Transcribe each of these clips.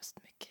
hemskt mycket.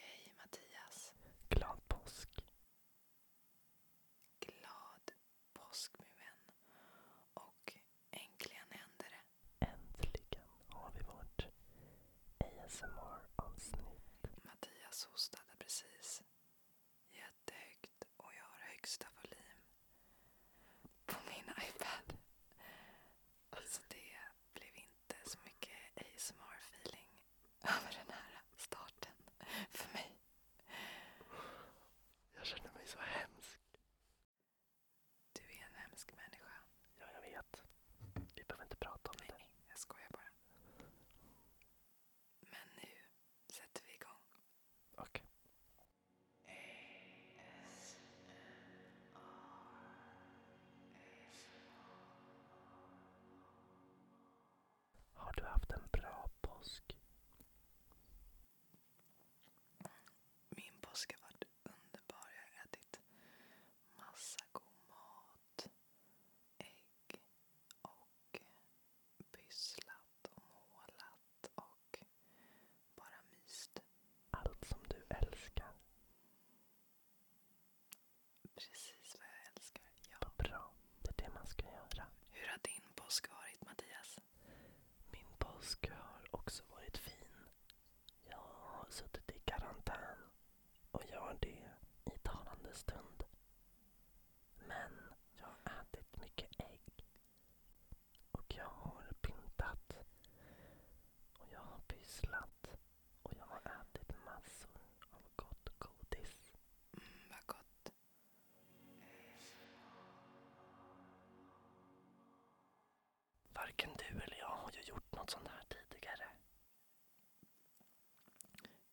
varken du eller jag har ju gjort något sånt här tidigare.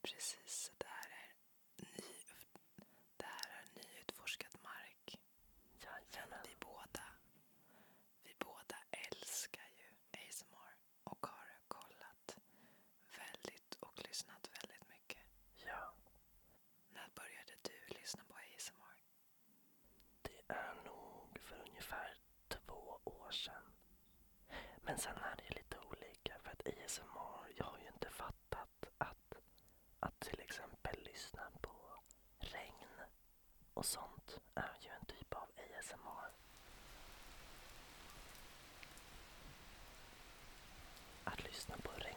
Precis, det här är, ny, det här är nyutforskad mark. Jajamän. Vi båda, vi båda älskar ju ASMR och har kollat väldigt och lyssnat väldigt mycket. Ja. När började du lyssna på ASMR? Det är nog för ungefär två år sedan. Men sen är det lite olika för att ASMR, jag har ju inte fattat att, att till exempel lyssna på regn och sånt är ju en typ av ASMR. Att lyssna på regn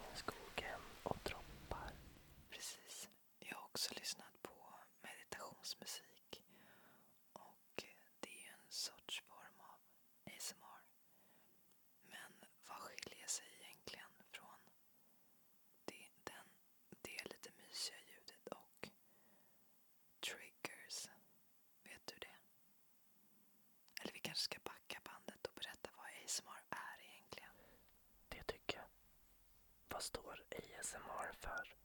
vad står ASMR för?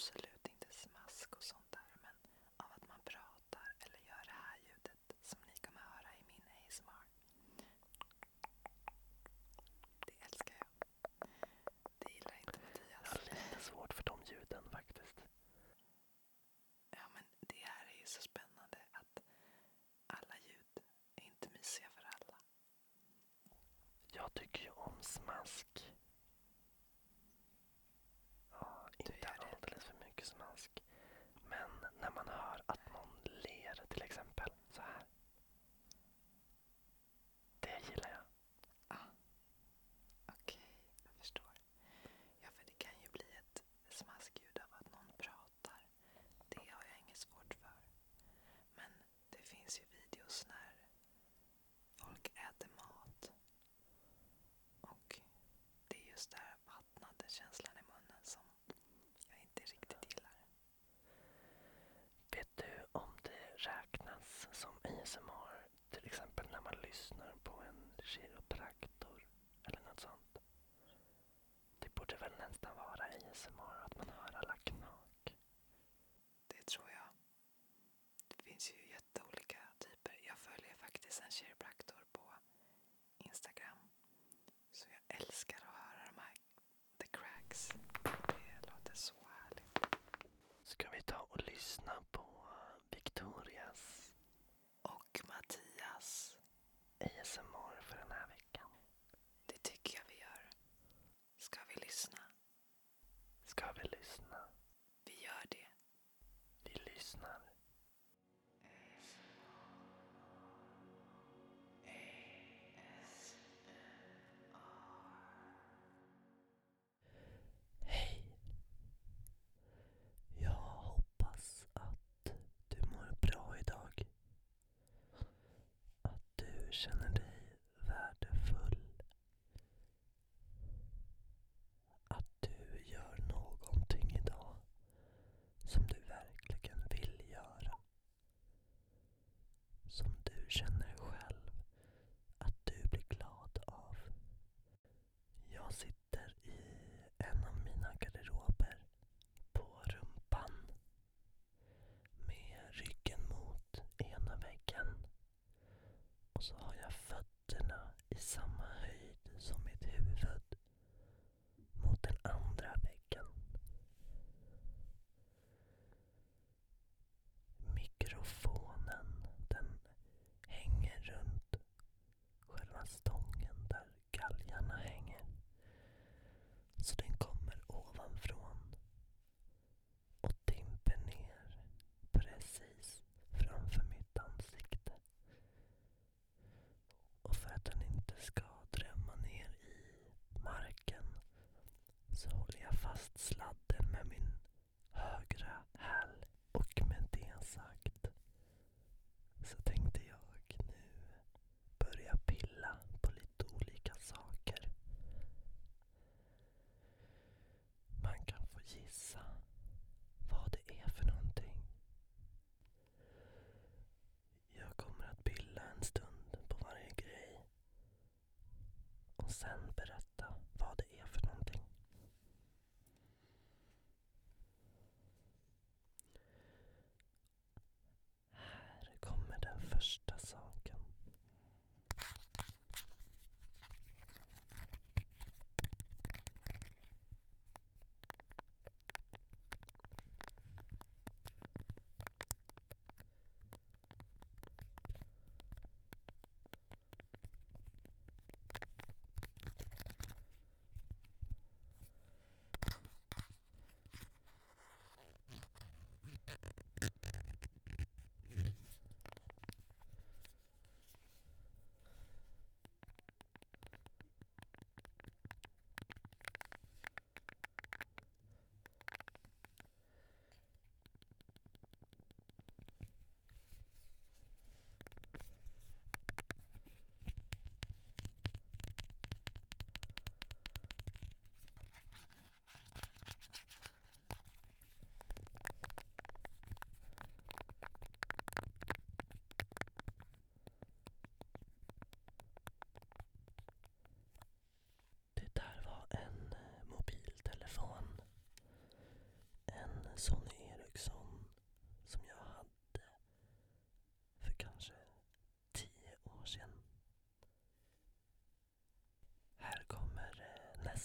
selam.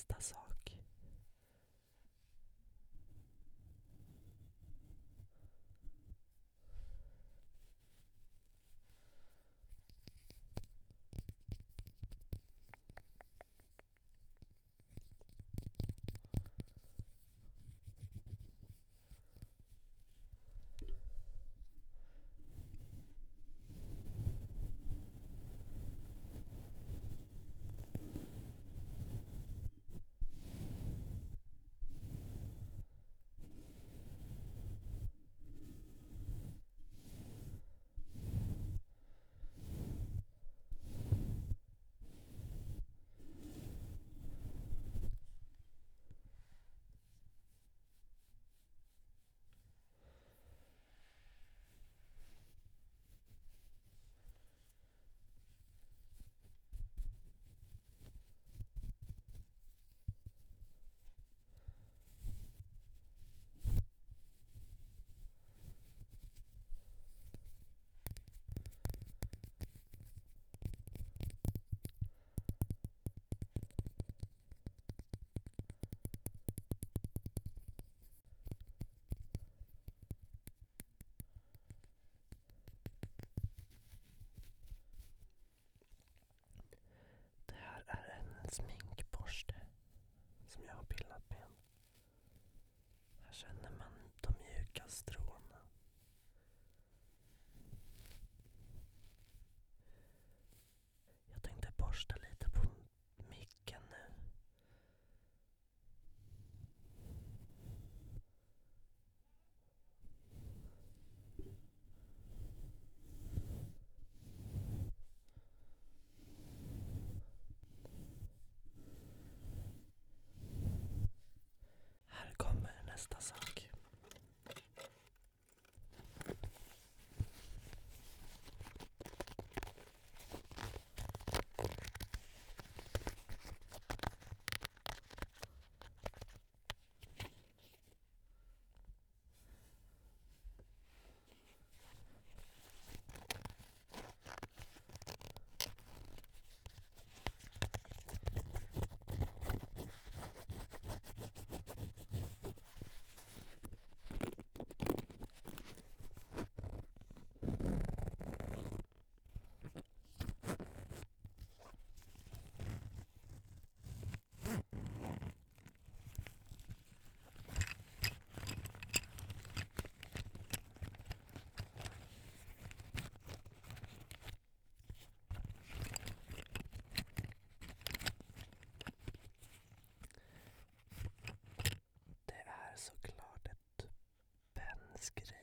bästa sak. Känner man Стаса. Let's get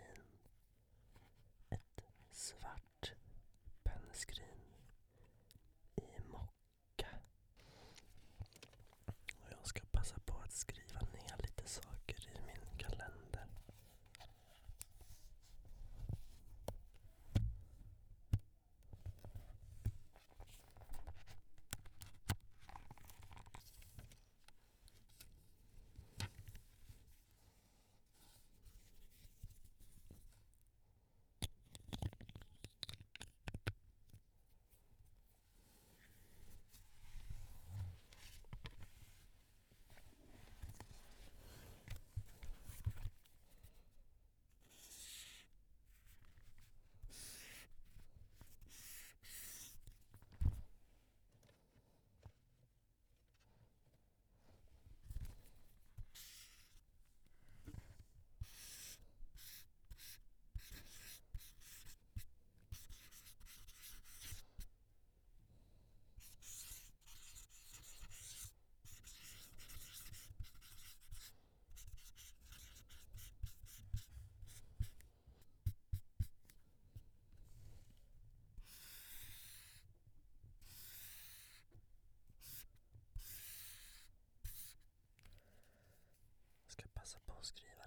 passa på att skriva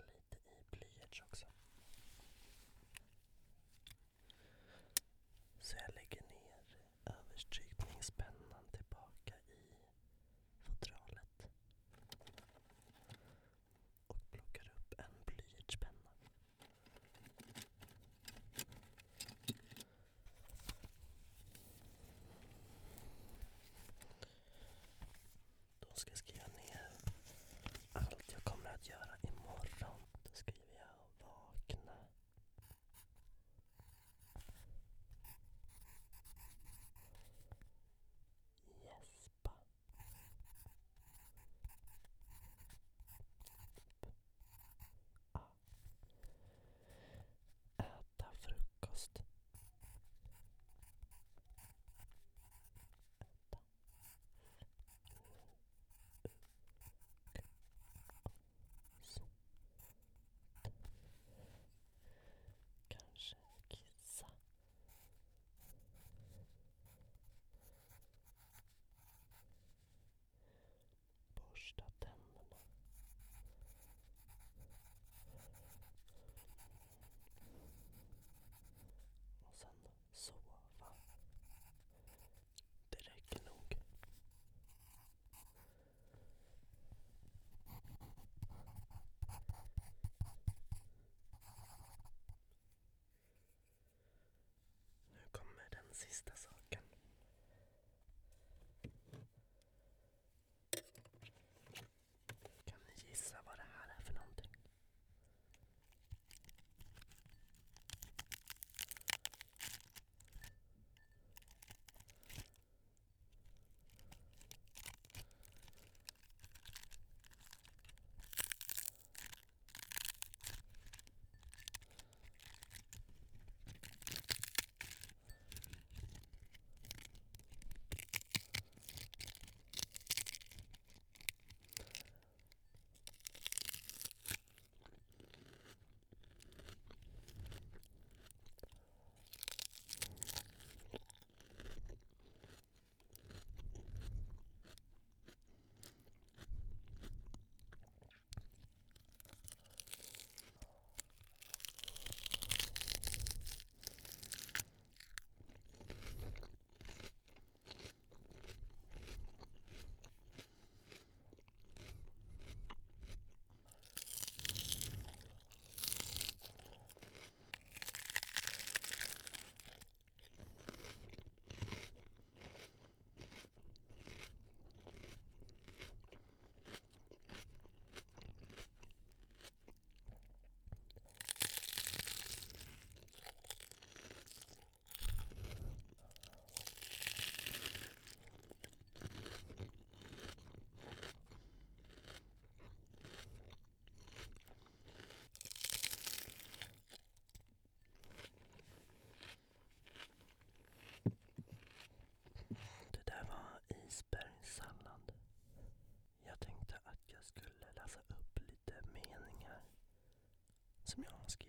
Smielski.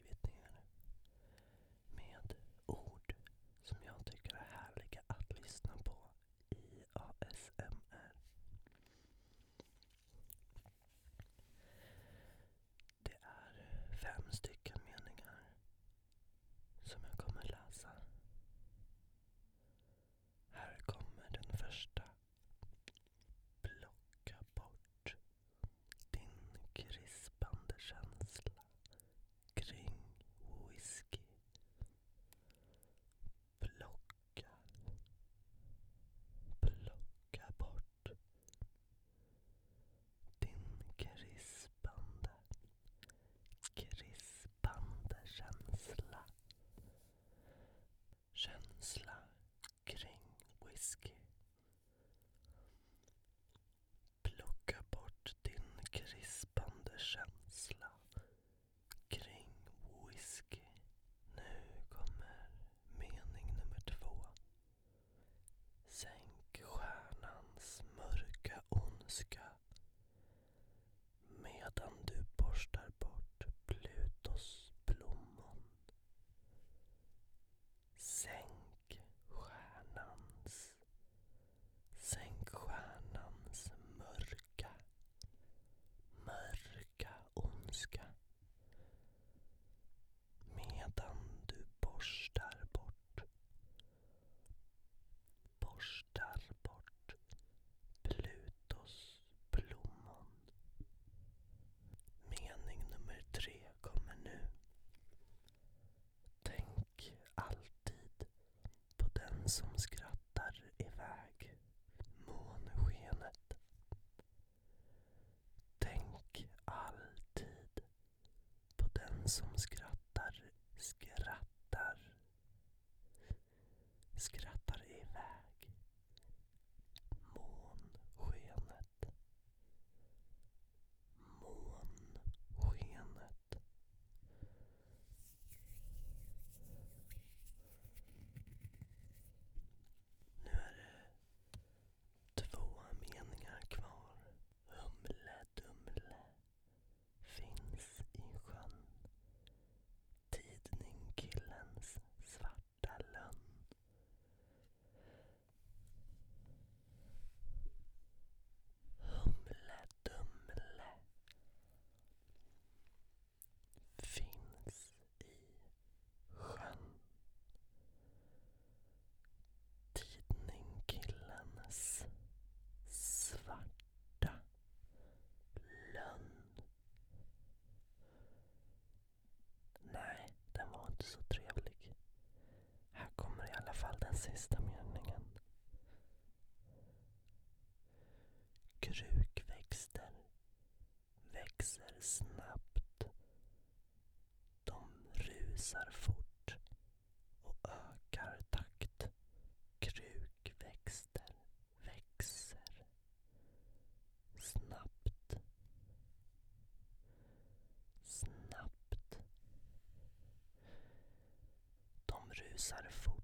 På den side of food.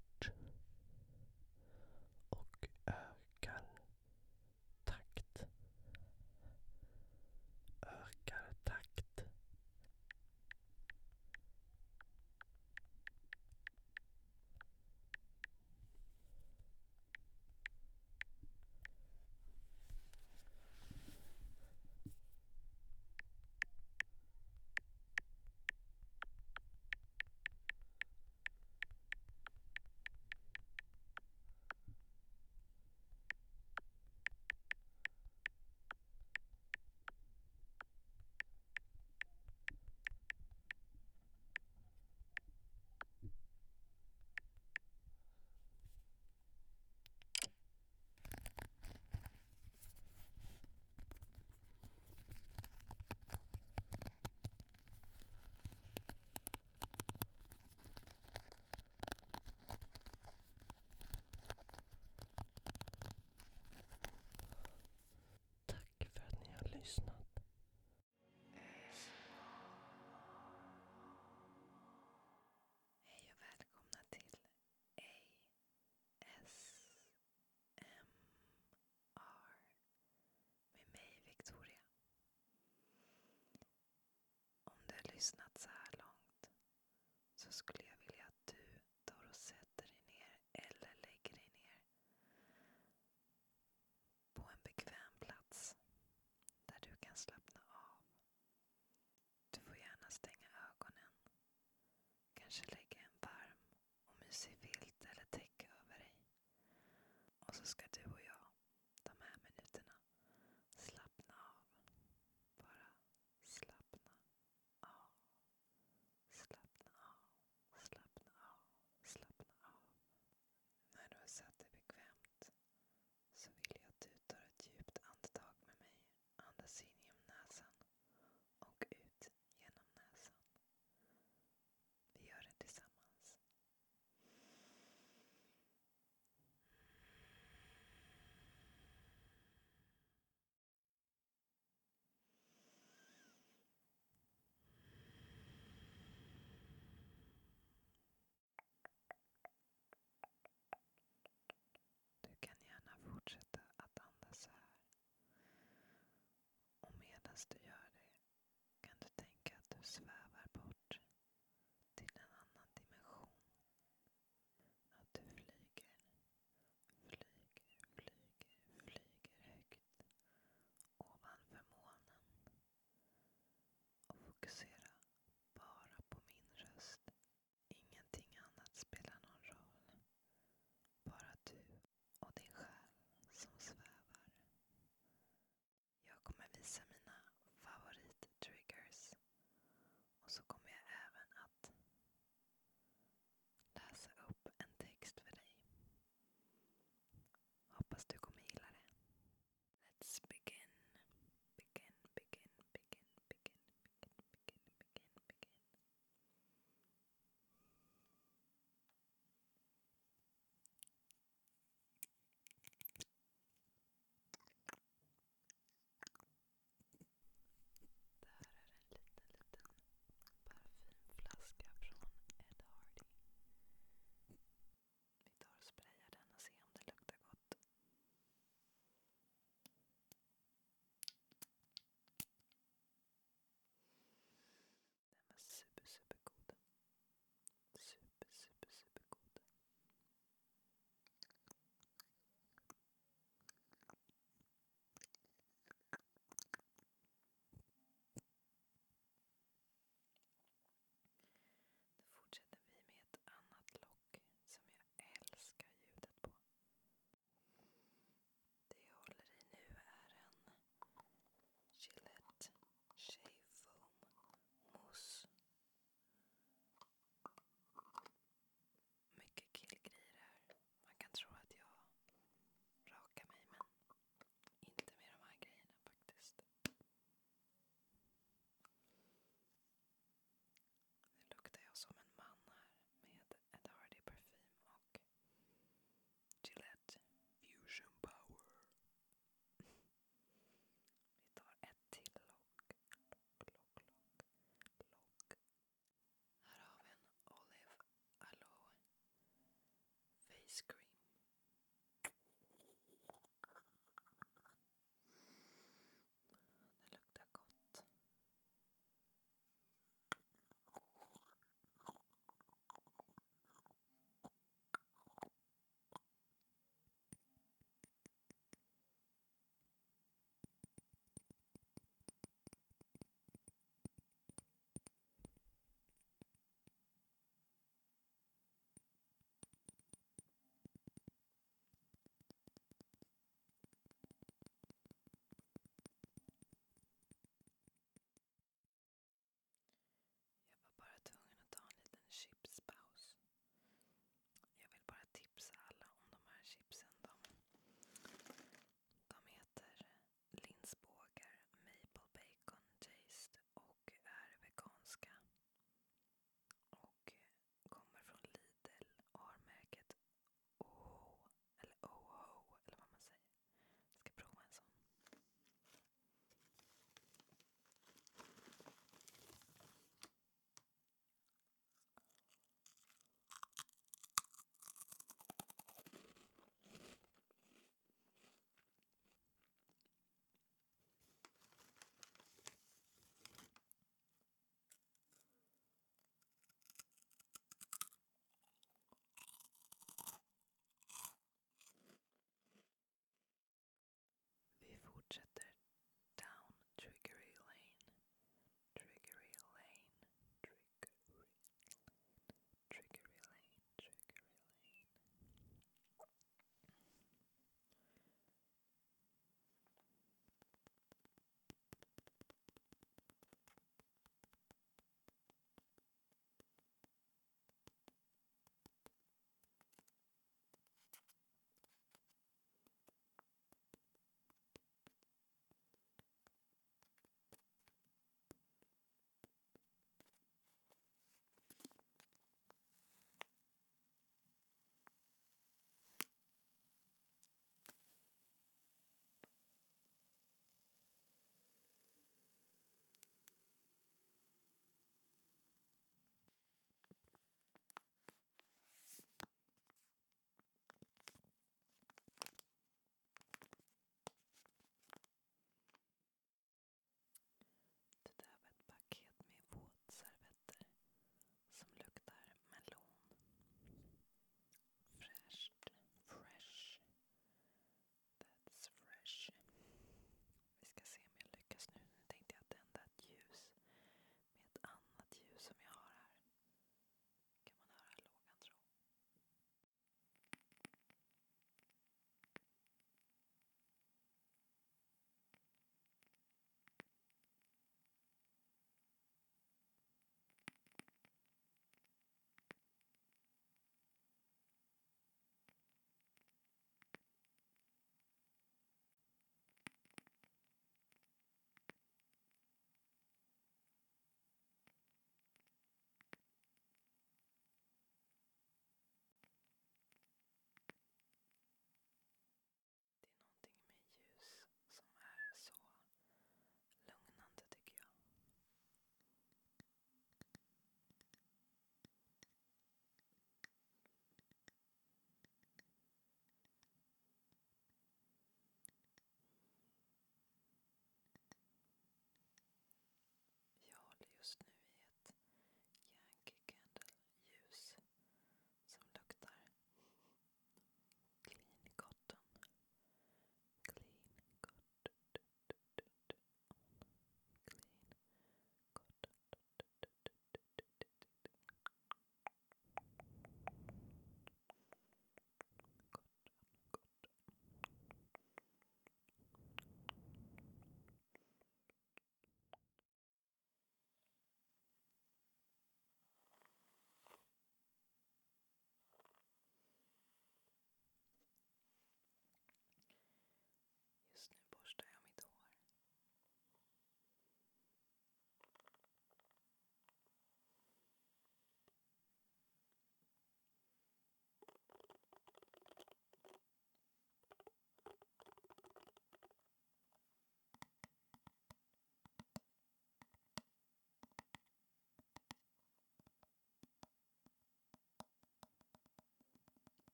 nuts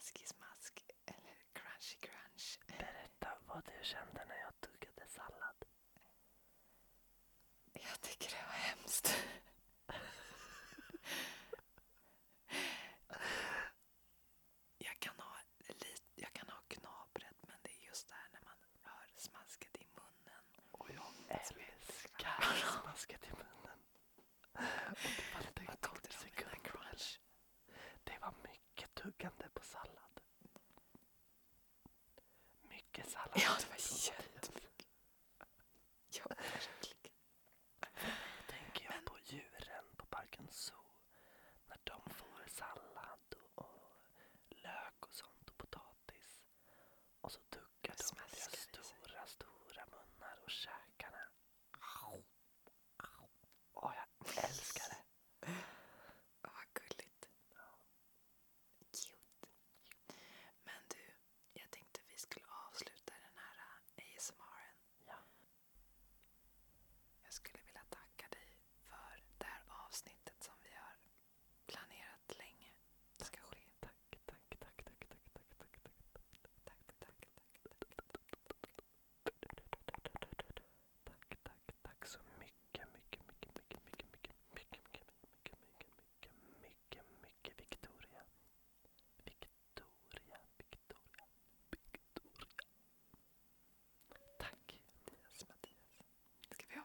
Smaskig smask eller crunchy crunch. Berätta vad du kände när jag tuggade sallad. Jag tycker det var hemskt.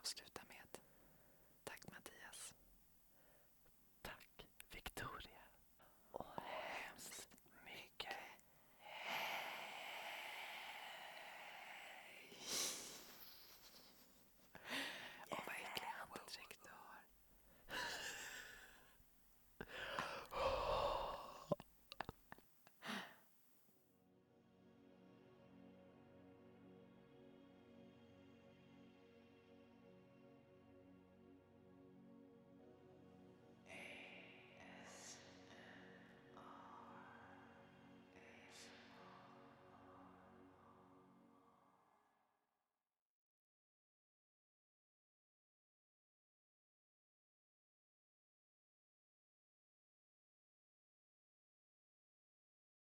lorsque ta